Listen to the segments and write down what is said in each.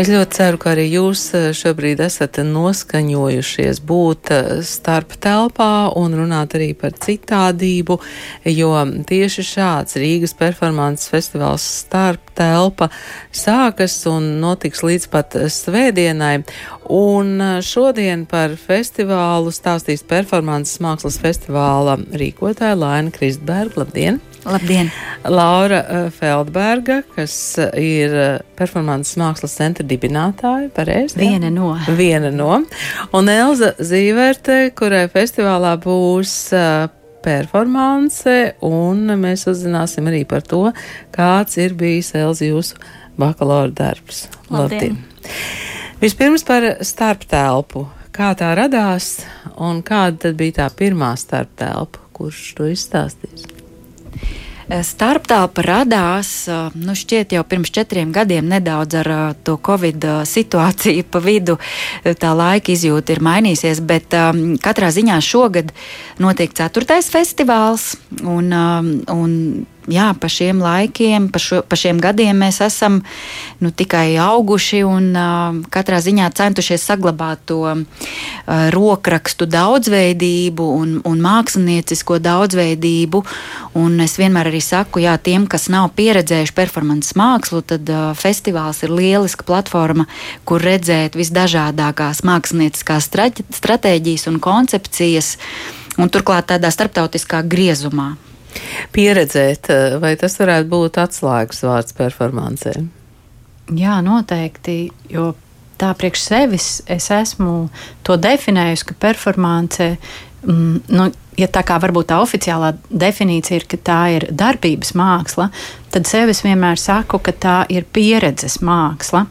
Es ļoti ceru, ka arī jūs eh, šobrīd esat noskaņojušies būt eh, starp telpā un runāt arī par citādību, jo tieši šāds Rīgas performances festivāls starp telpa sākas un notiks līdz pat svētdienai. Un eh, šodien par festivālu stāstīs performances mākslas festivāla rīkotāja Laina Kristberga. Labdien! Labdien! Laura uh, Feldberga, kas uh, ir uh, performances mākslas centra dibinātāja, pareizi? Viena no. Viena no. Un Elza Zīverte, kurai festivālā būs performance, un mēs uzzināsim arī par to, kāds ir bijis Elza jūsu bakalaura darbs. Labdien! Labdien. Vispirms par starptelpu. Kā tā radās un kāda tad bija tā pirmā starptelpa, kurš to izstāstīs? Starptālpa radās, nu, šķiet, jau pirms četriem gadiem, nedaudz ar to Covid situāciju pa vidu. Tā laika izjūta ir mainījusies, bet um, katrā ziņā šogad notiek ceturtais festivāls. Un, um, un jā, pa šiem laikiem, pa, šo, pa šiem gadiem mēs esam nu, tikai auguši un uh, katrā ziņā centušies saglabāt to uh, rokrakstu daudzveidību un, un māksliniecisko daudzveidību. Un es vienmēr arī saku, jā, tiem, kas nav pieredzējuši performances mākslu, tad uh, festivāls ir lieliska platforma, kur redzēt visdažādākās mākslinieckās stratēģijas un koncepcijas, un turklāt tādā starptautiskā griezumā pieredzēt, eh, vai tas varētu būt atslēgas vārds performancē? Jā, noteikti, jo tā priekš sevis es esmu to definējusi, ka performance, mm, nu, ja tā kā varbūt tā oficiālā definīcija ir, ka tā ir darbības māksla, tad sevis vienmēr saku, ka tā ir pieredzes māksla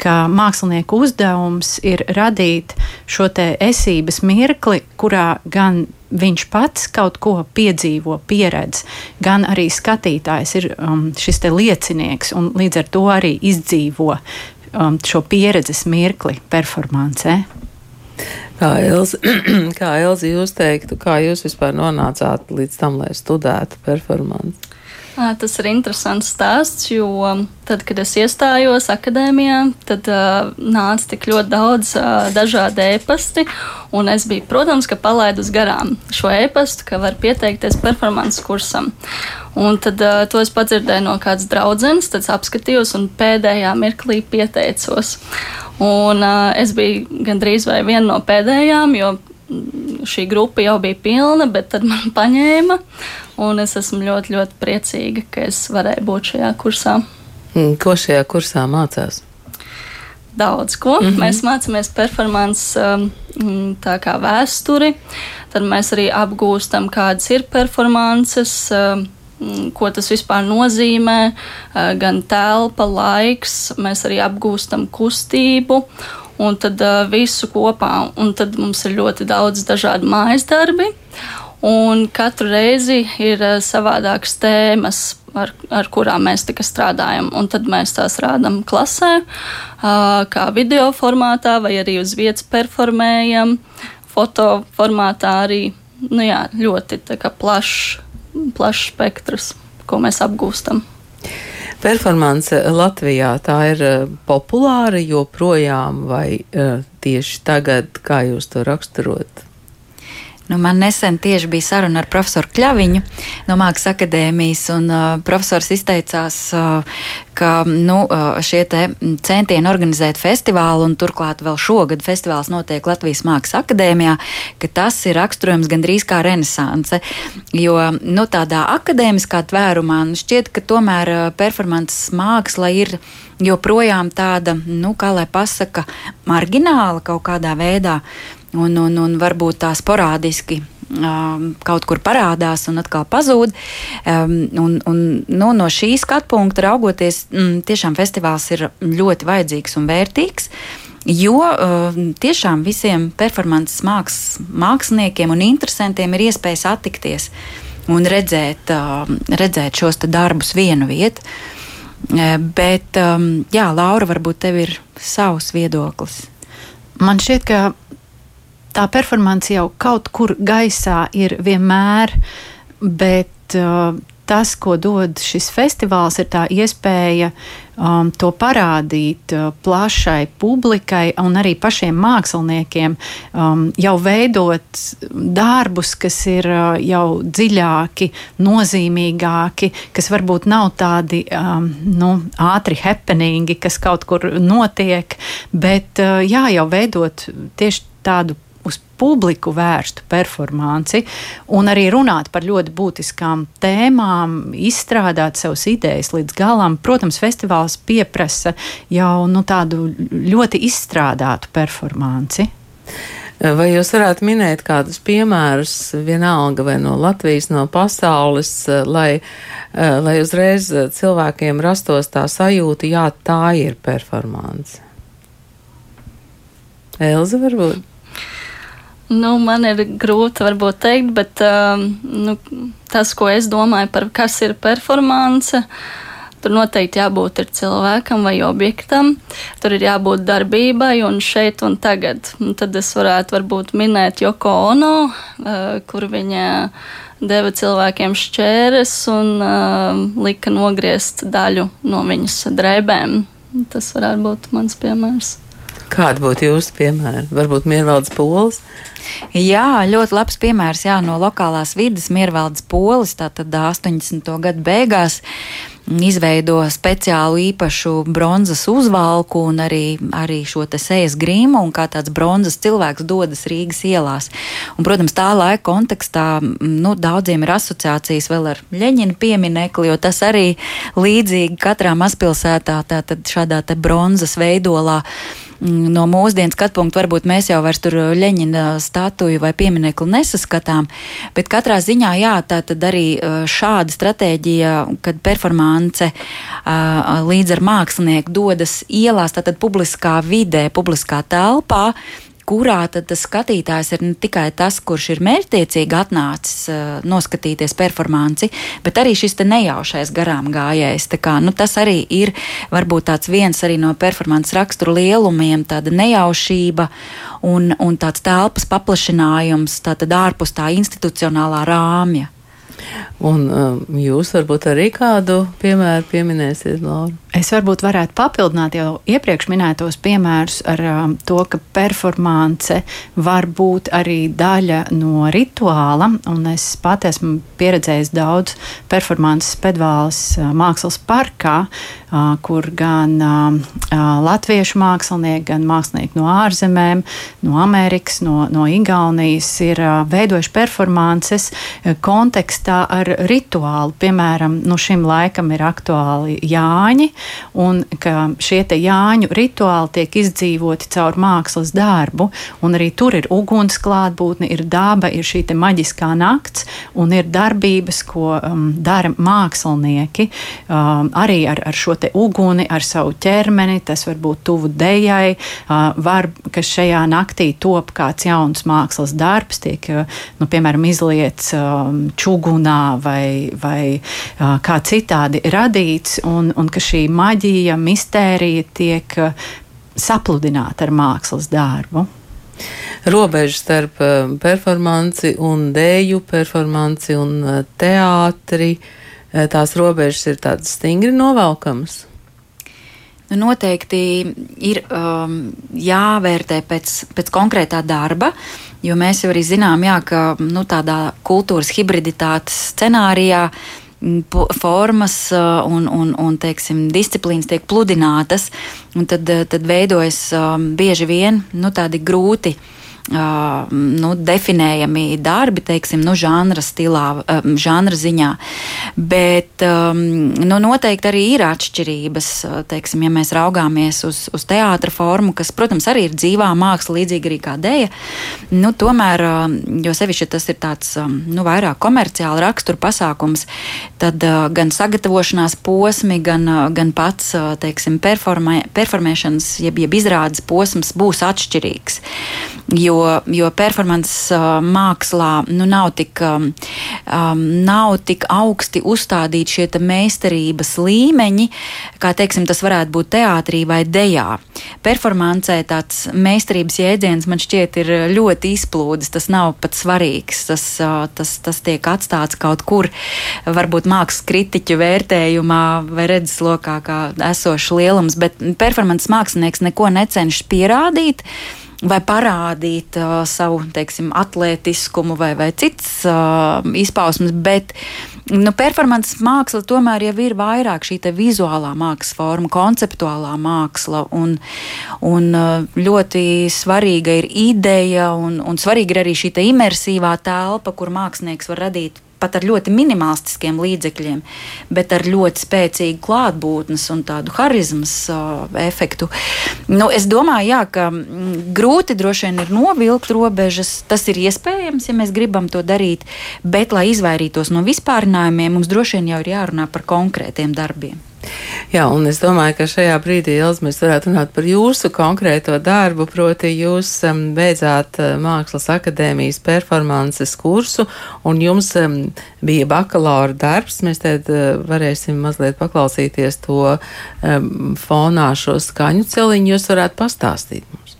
ka mākslinieku uzdevums ir radīt šo esības mirkli, kurā gan viņš pats kaut ko piedzīvo, pieredz, gan arī skatītājs ir um, šis liecinieks un līdz ar to arī izdzīvo um, šo pieredzes mirkli performancē. Kā Elza, kā Elza jūs teiktu, kā jūs vispār nonācāt līdz tam, lai studētu performanci? Tas ir interesants stāsts, jo tad, kad es iestājos akadēmijā, tad uh, nāca tik ļoti daudz uh, dažādu e-pasti, un es biju, protams, ka palaidus garām šo e-pastu, ka var pieteikties performances kursam. Un tad uh, to es padzirdēju no kādas draudzenes, tad apskatījos un pēdējā mirklī pieteicos. Un uh, es biju gandrīz vai viena no pēdējām, jo šī grupa jau bija pilna, bet tad man paņēma. Un es esmu ļoti, ļoti priecīga, ka es varēju būt šajā kursā. Mm, ko šajā kursā mācās? Daudz ko. Mm -hmm. Mēs mācāmies performances um, tā kā vēsturi, tad mēs arī apgūstam, kādas ir performances. Um, ko tas vispār nozīmē, uh, gan telpa, laiks, mēs arī apgūstam kustību un tad uh, visu kopā. Un tad mums ir ļoti daudz dažādu mājas darbi. Un katru reizi ir uh, savādākas tēmas, ar, ar kurām mēs tikai strādājam. Un tad mēs tās rādām klasē, uh, kā video formātā, vai arī uz vietas performējam, foto formātā arī. Nu jā, ļoti plašs plaš spektrs, ko mēs apgūstam. Performance Latvijā tā ir eh, populāra joprojām, vai eh, tieši tagad, kā jūs to raksturot? Nu, man nesen tieši bija saruna ar profesoru Kļaviņu no Mākslas akadēmijas, un uh, profesors izteicās, uh, ka nu, uh, šie centieni organizēt festivālu, un turklāt vēl šogad festivāls notiek Latvijas Mākslas akadēmijā, ka tas ir raksturojams gandrīz kā renesanse. Jo nu, tādā akadēmiskā tvērumā nu, šķiet, ka tomēr uh, performances māksla ir joprojām tāda, nu, kā lai pasaka, margināla kaut kādā veidā un, un, un varbūt tā sporādiski. Um, kaut kur parādās un atkal pazūd. Um, un, un, nu, no šī skatu punkta raugoties, mm, tiešām festivāls ir ļoti vajadzīgs un vērtīgs. Jo uh, tiešām visiem performances māks, māksliniekiem un interesantiem ir iespēja satikties un redzēt, uh, redzēt šos darbus vienu vietu. Uh, bet, um, jā, Laura, varbūt tev ir savs viedoklis. Man šķiet, ka tā performance jau kaut kur gaisā ir vienmēr, bet uh, tas, ko dod šis festivāls, ir tā iespēja um, to parādīt uh, plašai publikai un arī pašiem māksliniekiem, um, jau veidot darbus, kas ir uh, jau dziļāki, nozīmīgāki, kas varbūt nav tādi um, nu, ātri happeningi, kas kaut kur notiek, bet uh, jā, jau veidot tieši tādu uz publiku vērstu performanci un arī runāt par ļoti būtiskām tēmām, izstrādāt savas idejas līdz galam. Protams, festivāls pieprasa jau nu, tādu ļoti izstrādātu performanci. Vai jūs varētu minēt kādus piemērus, vienalga vai no Latvijas, no pasaules, lai, lai uzreiz cilvēkiem rastos tā sajūta, jā, tā ir performance? Elza varbūt? Nu, man ir grūti varbūt teikt, bet um, nu, tas, ko es domāju par kas ir performance, tur noteikti jābūt cilvēkam vai objektam, tur ir jābūt darbībai un šeit un tagad. Un tad es varētu varbūt minēt Joko Ono, uh, kur viņa deva cilvēkiem šķēres un uh, lika nogriezt daļu no viņas drēbēm. Tas varētu būt mans piemērs. Kāda būtu jūsu piemēra? Varbūt Miervaldes polis? Jā, ļoti labs piemērs jā, no lokālās vidas Miervaldes polis, tātad 80. gadu beigās izveido speciālu īpašu bronzas uzvalku un arī, arī šo te sejas grīmu, un kā tāds bronzas cilvēks dodas Rīgas ielās. Un, protams, tā laika kontekstā nu, daudziem ir asociācijas vēl ar Ļeņina pieminekli, jo tas arī līdzīgi katrā mazpilsētā, tātad šādā te bronzas veidolā no mūsdienu skatu punkta varbūt mēs jau vairs tur Leņķina statuju vai pieminiektu nesaskatām, bet katrā ziņā jā, tā tad arī šāda stratēģija, kad performance līdz ar mākslinieku dodas ielās, tātad publiskā vidē, publiskā telpā, kurā tad tas skatītājs ir ne tikai tas, kurš ir mērķtiecīgi atnācis uh, noskatīties performanci, bet arī šis nejaušais garām gājējs. Kā, nu, tas arī ir varbūt tāds viens no performances rakstura lielumiem, tāda nejaušība un, un tāds telpas paplašinājums, tātad ārpus tā institucionālā rāmja. Un um, jūs varbūt arī kādu piemēru pieminēsiet, Laura? Es varbūt varētu papildināt jau iepriekš minētos piemērus ar um, to, ka performance var būt arī daļa no rituāla. Es pat esmu pieredzējis daudz performances pedvāles uh, mākslas parkā, uh, kur gan uh, uh, latviešu mākslinieki, gan mākslinieki no ārzemēm, no Amerikas, no, no Igaunijas ir uh, veidojuši performances uh, kontekstā ar rituālu. Piemēram, nu šim laikam ir aktuāli Jāņi un ka šie Jāņu rituāli tiek izdzīvoti caur mākslas darbu, un arī tur ir uguns klātbūtne, ir daba, ir šī maģiskā nakts, un ir darbības, ko um, dara mākslinieki um, arī ar, ar šo uguni, ar savu ķermeni, tas var būt tuvu dejai, uh, var, ka šajā naktī top kāds jauns mākslas darbs, tiek, uh, nu, piemēram, izliets um, čugunā vai, vai uh, kā citādi radīts, un, un ka šī maģija, mistērija tiek eh, sapludināta ar mākslas darbu. Robeža starp eh, performanci un dēļu, performanci un eh, teātri, tās robežas ir tādas stingri novelkamas. Nu, noteikti ir um, jāvērtē pēc, pēc konkrētā darba, jo mēs jau arī zinām, jā, ka nu, tādā kultūras hibriditātes scenārijā formas uh, un, un, un teiksim, disciplīnas tiek pludinātas, tad, uh, tad veidojas um, bieži vien nu, tādi grūti nu, definējami darbi, teiksim, nu, žanra stilā, žanra ziņā. Bet nu, noteikti arī ir atšķirības, teiksim, ja mēs raugāmies uz, uz teātra formu, kas, protams, arī ir dzīvā māksla, līdzīgi arī kā dēja. Nu, tomēr, jo sevišķi tas ir tāds nu, vairāk komerciāli rakstura pasākums, tad gan sagatavošanās posmi, gan, gan pats teiksim, performē, performēšanas, jeb, jeb izrādes posms būs atšķirīgs. Jo, jo performance uh, mākslā nu, nav, tik, um, um, nav tik augsti uzstādīti šie meistarības līmeņi, kā teiksim, tas varētu būt teātrī vai dejā. Performancē tāds meistarības jēdziens man šķiet ir ļoti izplūdes, tas nav pat svarīgs, tas, uh, tas, tas tiek atstāts kaut kur, varbūt mākslas kritiķu vērtējumā vai redzeslokā kā esošs lielums, bet performance mākslinieks neko necenšas pierādīt vai parādīt uh, savu teiksim, atletiskumu vai, vai citas uh, izpausmes, bet nu, performances māksla tomēr jau ir vairāk šī vizuālā mākslas forma, konceptuālā māksla. Un, un uh, ļoti svarīga ir ideja, un, un svarīga ir arī šī imersīvā telpa, kur mākslinieks var radīt pat ar ļoti minimalistiskiem līdzekļiem, bet ar ļoti spēcīgu klātbūtnes un tādu harizmas uh, efektu. Nu, es domāju, jā, ka grūti droši vien ir novilkt robežas. Tas ir iespējams, ja mēs gribam to darīt, bet, lai izvairītos no vispārinājumiem, mums droši vien jau ir jārunā par konkrētiem darbiem. Jā, un es domāju, ka šajā brīdī, Elza, mēs varētu runāt par jūsu konkrēto darbu, proti jūs um, beidzāt uh, Mākslas akadēmijas performances kursu, un jums um, bija bakalaura darbs. Mēs tad uh, varēsim mazliet paklausīties to um, fonā šo skaņu celiņu. Jūs varētu pastāstīt mums.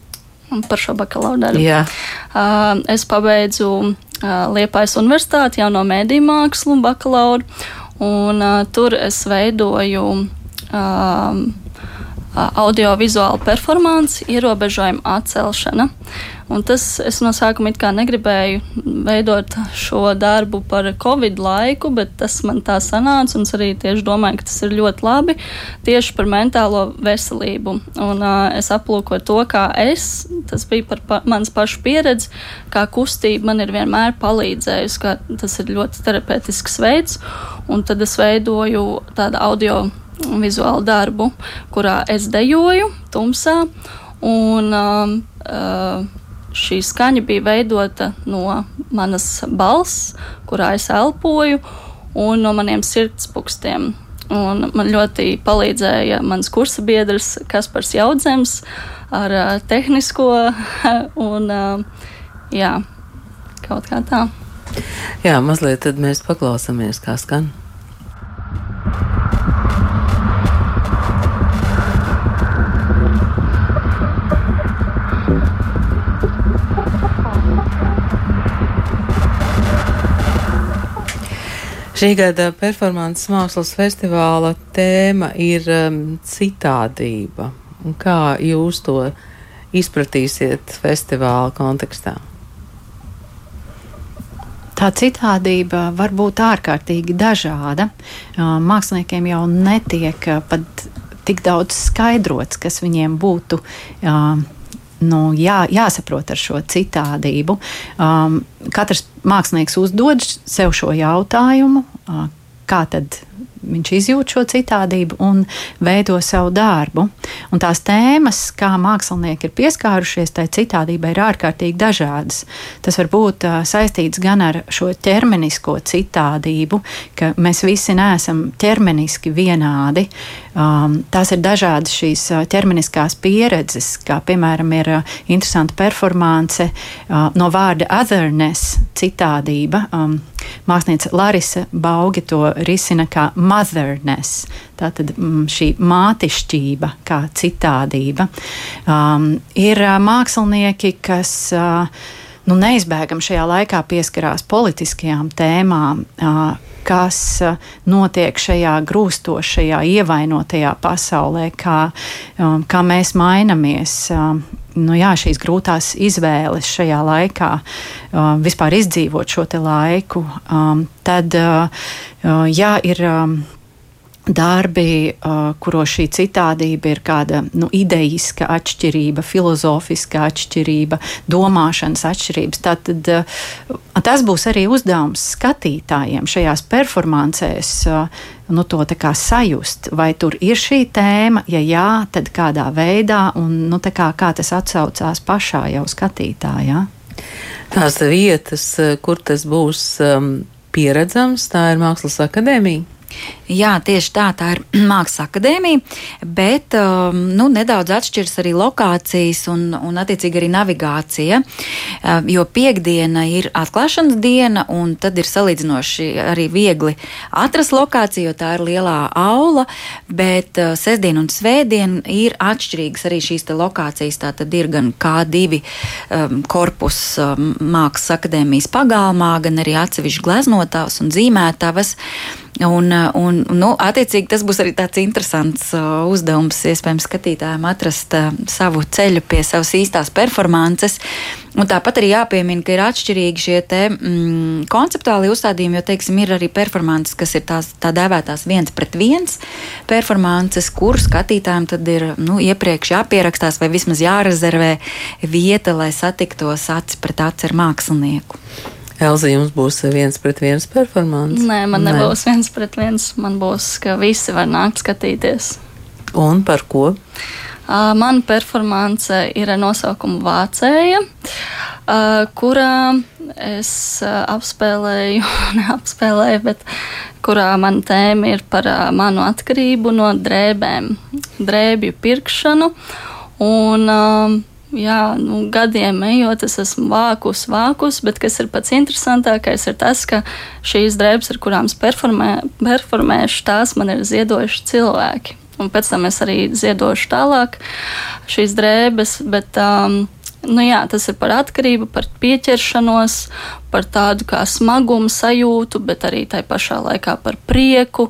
Par šo bakalaura darbu. Jā. Uh, es pabeidzu uh, Liepājas universitāti jau no mēdī mākslu bakalauru. Un, uh, tur es veidoju um, audiovizuālu performanci, ierobežojumu atcelšana. Un tas es no sākuma negribēju veidot šo darbu par covid laiku, bet tas man tā sanāca, un es arī tieši domāju, ka tas ir ļoti labi tieši par mentālo veselību. Un uh, es aplūkoju to, kā es, tas bija par pa, mans pašu pieredzi, kā kustība man ir vienmēr palīdzējusi, ka tas ir ļoti terapeitisks veids, un tad es veidoju tādu audio vizuālu darbu, kurā es dejoju tumsā. Un, um, uh, šī skaņa bija veidota no manas balss, kurā es elpoju, un no maniem sirdspūkstiem. Un man ļoti palīdzēja mans kursa biedrs Kaspars Jaudzems ar uh, tehnisko un uh, jā, kaut kā tā. Jā, mazliet tad mēs paklausāmies, kā skan. Šī gada performances mākslas festivāla tēma ir um, citādība. Un kā jūs to izpratīsiet festivāla kontekstā? Tā citādība var būt ārkārtīgi dažāda. Māksliniekiem jau netiek pat tik daudz skaidrots, kas viņiem būtu nu, jā, jāsaprot ar šo citādību. Um, katrs mākslinieks uzdod sev šo jautājumu, uh, kā tad viņš izjūt šo citādību un veido savu darbu. Un tās tēmas, kā mākslinieki ir pieskārušies tai citādībai, ir ārkārtīgi dažādas. Tas var būt uh, saistīts gan ar šo ķermenisko citādību, ka mēs visi neesam ķermeniski vienādi. Um, tās ir dažādas šīs uh, ķermeniskās pieredzes, kā piemēram ir uh, interesanta performance uh, no vārda otherness, citādība. Um, Mākslinieca Larisa Baugi to risina kā motherness, tātad mm, šī mātišķība, kā citādība. Um, ir uh, mākslinieki, kas uh, nu, neizbēgami šajā laikā pieskarās politiskajām tēmām. Uh, kas uh, notiek šajā grūstošajā, ievainotajā pasaulē, kā, um, kā mēs mainamies. Um, nu, jā, šīs grūtās izvēles šajā laikā, uh, vispār izdzīvot šo laiku, um, tad uh, uh, jā, ir. Darbi, uh, kuros šī citādība ir kāda nu, idejiska atšķirība, filozofiska atšķirība, domāšanas atšķirības. Tātad, uh, tas būs arī uzdevums skatītājiem šajās performancēs. Uh, nu, to sajust, vai tur ir šī tēma, ja jā, tad kādā veidā, un nu, kā, kā tas atsaucās pašā jau skatītājā. Tās vietas, kur tas būs um, pieredzams, tā ir Mākslas akadēmija. Jā, tieši tā, tā ir Mākslas akadēmija, bet um, nu, nedaudz atšķiras arī lokācijas un, un attiecīgi arī navigācija, uh, jo piekdiena ir atklāšanas diena, un tad ir salīdzinoši arī viegli atrast lokāciju, jo tā ir lielā aula, bet uh, sestdien un svētdien ir atšķirīgas arī šīs lokācijas. Tā tad ir gan K2 um, korpus um, Mākslas akadēmijas pagalmā, gan arī atsevišķi gleznotājs un zīmētājs. Un, uh, un, nu, attiecīgi, tas būs arī tāds interesants uh, uzdevums, iespējams, skatītājiem atrast uh, savu ceļu pie savas īstās performances. Un tāpat arī jāpiemina, ka ir atšķirīgi šie te, mm, konceptuāli uzstādījumi, jo, teiksim, ir arī performances, kas ir tās tā dēvētās viens pret viens performances, kur skatītājiem tad ir nu, iepriekš jāpierakstās vai vismaz jārezervē vieta, lai satiktos aci pret aci ar mākslinieku. Elza, jums būs viens pret viens performance? Nē, man Nē. nebūs viens pret viens. Man būs, ka visi var nākt skatīties. Un par ko? Uh, Mana performance ir ar nosaukumu Vācēja, uh, kurā es uh, apspēlēju, neapspēlēju, bet kurā mana tēma ir par uh, manu atkarību no drēbēm, drēbju pirkšanu. Un, uh, jā, nu, gadiem ejot, es esmu vākus, vākus, bet kas ir pats interesantākais, ir tas, ka šīs drēbes, ar kurām es performē, performēšu, tās man ir ziedojuši cilvēki. Un pēc tam es arī ziedošu tālāk šīs drēbes, bet um, Nu jā, tas ir par atkarību, par pieķeršanos, par tādu kā smagumu sajūtu, bet arī tai pašā laikā par prieku.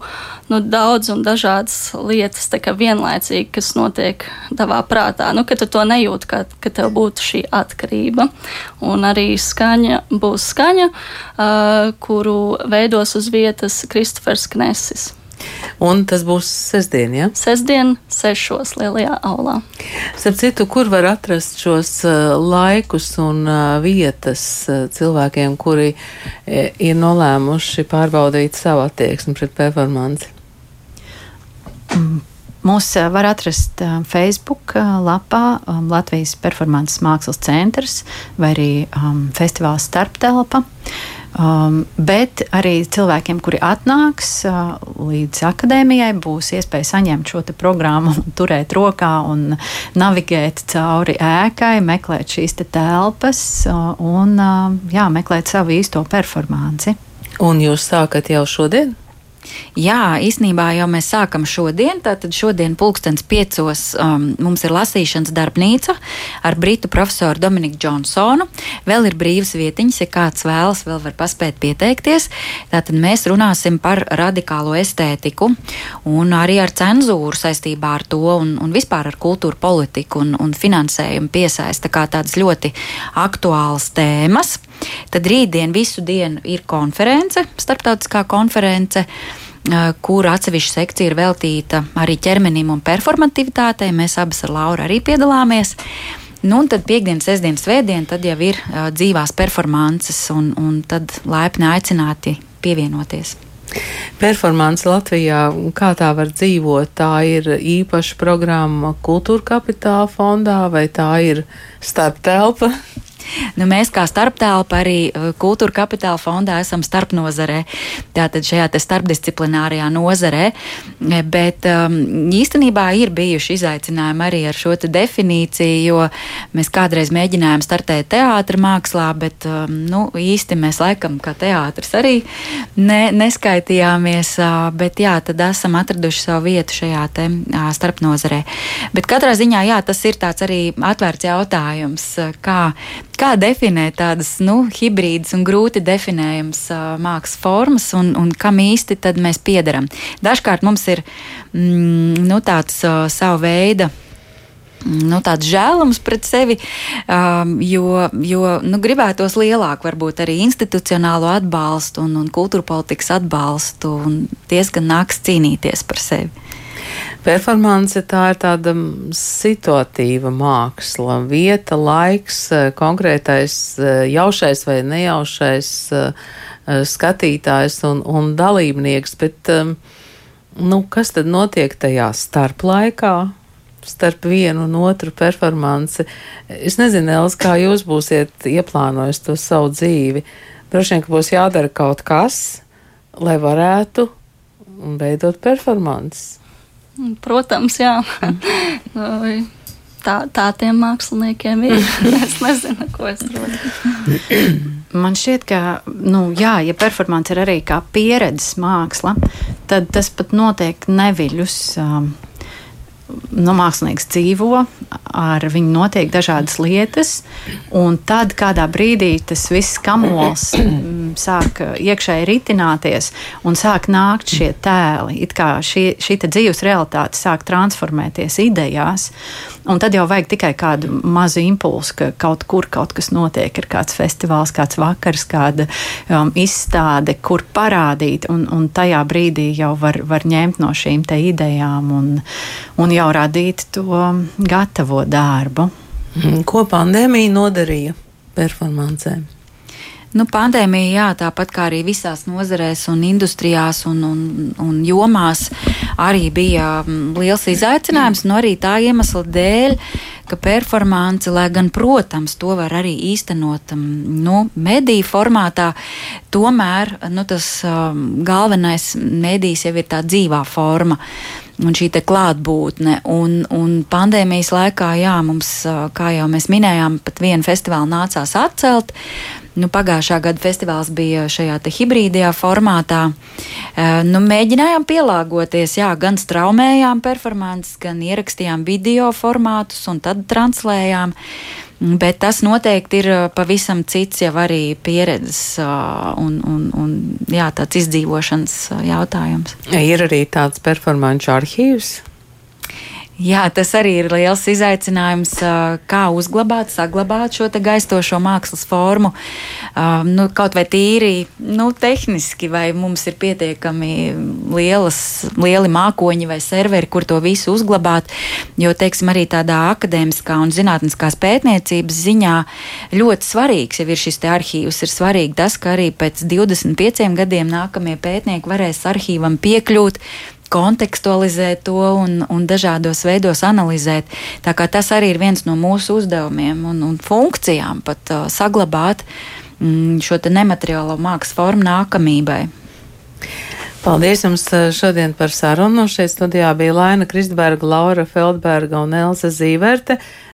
Nu, daudz un dažādas lietas vienlaicīgi, kas notiek tavā prātā. Nu, ka tu to nejūti, ka, ka tev būtu šī atkarība. Un arī skaņa būs skaņa, uh, kuru veidos uz vietas Kristofers Knesis. Un tas būs sestdien, ja? Sestdien, sešos lielajā aulā. Starp citu, kur var atrast šos uh, laikus un uh, vietas uh, cilvēkiem, kuri ir nolēmuši pārbaudīt savu attieksmi pret performanci? Mm. Mūs var atrast Facebook lapā um, Latvijas performances mākslas centrs vai arī um, festivāls starptelpa. Uh, Um, bet arī cilvēkiem, kuri atnāks uh, līdz akadēmijai, būs iespēja saņemt šo programmu, turēt rokā un navigēt cauri ēkai, meklēt šīs te telpas uh, un uh, jā, meklēt savu īsto performanci. Un jūs sākat jau šodien? Jā, īsnībā jau mēs sākam šodien. Tātad šodien pulkstens piecos um, mums ir lasīšanas darbnīca ar britu profesoru Dominiku Džonsonu. Vēl ir brīvas vietiņas, ja kāds vēlas, vēl var paspēt pieteikties. Tātad mēs runāsim par radikālo estētiku un arī ar cenzūru saistībā ar to un, un vispār ar kultūru politiku un, un finansējumu piesaista kā tādas ļoti aktuālas tēmas. Tad rītdien visu dienu ir konference, starptautiskā konference kur atsevišķa sekcija ir veltīta arī ķermenim un performativitātei. Mēs abas ar Lauru arī piedalāmies. Nu, un tad piekdienas, sestdienas, svētdienas, tad jau ir uh, dzīvās performances, un, un tad laipni aicināti pievienoties. Performance Latvijā, kā tā var dzīvot, tā ir īpaša programma Kultūra Kapitāla fondā vai tā ir starptelpa? Nu, mēs kā starptelpa arī uh, Kultūra Kapitāla fondā esam starpnozarē, tātad šajā starpdisciplinārajā nozarē, bet um, īstenībā ir bijuši izaicinājumi arī ar šo definīciju, jo mēs kādreiz mēģinājām startēt teātra mākslā, bet um, nu, īsti mēs laikam kā teātris arī ne, neskaitījāmies, uh, bet jā, tad esam atraduši savu vietu šajā te uh, starpnozarē. Bet katrā ziņā, jā, tas ir tāds arī atvērts jautājums, kā Kā definēt tādas nu, hibrīdas un grūti definējamas uh, mākslas formas, un, un kam īsti mēs piedaram? Dažkārt mums ir mm, nu, tāds uh, savu veidu nu, tāds žēlums pret sevi, um, jo, jo nu, gribētos lielāku, varbūt arī institucionālo atbalstu un, un kultūra politikas atbalstu, un diezgan nāks cīnīties par sevi. Performance tā ir tāda situatīva māksla, vieta, laiks, eh, konkrētais eh, jaušais vai nejaušais eh, skatītājs un, un dalībnieks, bet nu, kas tad notiek tajā starplaikā? Starp vienu un otru performanci. Es nezinu, Els, kā jūs būsiet ieplānojis to savu dzīvi. Droši vien, ka būs jādara kaut kas, lai varētu veidot performances. Protams, jā. Mm. tā, tā tiem māksliniekiem ir. es nezinu, ko es rodu. Man šķiet, ka, nu, jā, ja performance ir arī kā pieredzes māksla, tad tas pat notiek neviļus. Um, nu, mākslinieks dzīvo, ar viņu notiek dažādas lietas, un tad kādā brīdī tas viss kamols mm, sāk iekšēji ritināties un sāk nākt šie tēli. It kā šī, šī dzīves realitāte sāk transformēties idejās, un tad jau vajag tikai kādu mazu impulsu, ka kaut kur kaut kas notiek, ir kāds festivāls, kāds vakars, kāda um, izstāde, kur parādīt, un, un tajā brīdī jau var, var ņemt no šīm idejām un, un jau radīt to gatavo darbu. Mhm. Ko pandēmija nodarīja performancēm? Nu, pandēmija, jā, tāpat kā arī visās nozarēs un industrijās un, un, un jomās, arī bija mm, liels izaicinājums. Nu, arī tā iemesla dēļ, ka performance, lai gan, protams, to var arī īstenot mm, nu, mediju formātā, tomēr nu, tas um, galvenais medijs jau ir tā dzīvā forma un šī klātbūtne. Un, un pandēmijas laikā, jā, mums, kā jau mēs minējām, pat vienu festivālu nācās atcelt. Nu, pagājušā gada festivāls bija šajā hibrīdajā formātā. Nu, mēģinājām pielāgoties, jā, gan straumējām performances, gan ierakstījām video formātus un tad translējām. Bet tas noteikti ir pavisam cits jau arī pieredzes un, un, un jā, tāds izdzīvošanas jautājums. Ir arī tāds performāņu arhīvs. Jā, tas arī ir liels izaicinājums, kā uzglabāt, saglabāt šo gaistošo mākslas formu. Nu, kaut vai tīri nu, tehniski, vai mums ir pietiekami lielas, lieli mākoņi vai serveri, kur to visu uzglabāt. Jo, teiksim, arī tādā akadēmiskā un zinātniskās pētniecības ziņā ļoti svarīgs jau ir šis arhīvs. Ir svarīgi tas, ka arī pēc 25 gadiem nākamie pētnieki varēs arhīvam piekļūt kontekstualizēt to un, un dažādos veidos analizēt. Tā kā tas arī ir viens no mūsu uzdevumiem un, un funkcijām pat uh, saglabāt mm, šo nemateriālo mākslas formu nākamībai. Paldies jums uh, šodien par sarunu. Šeit studijā bija Laina Kristberga, Laura Feldberga un Elsa Zīverte.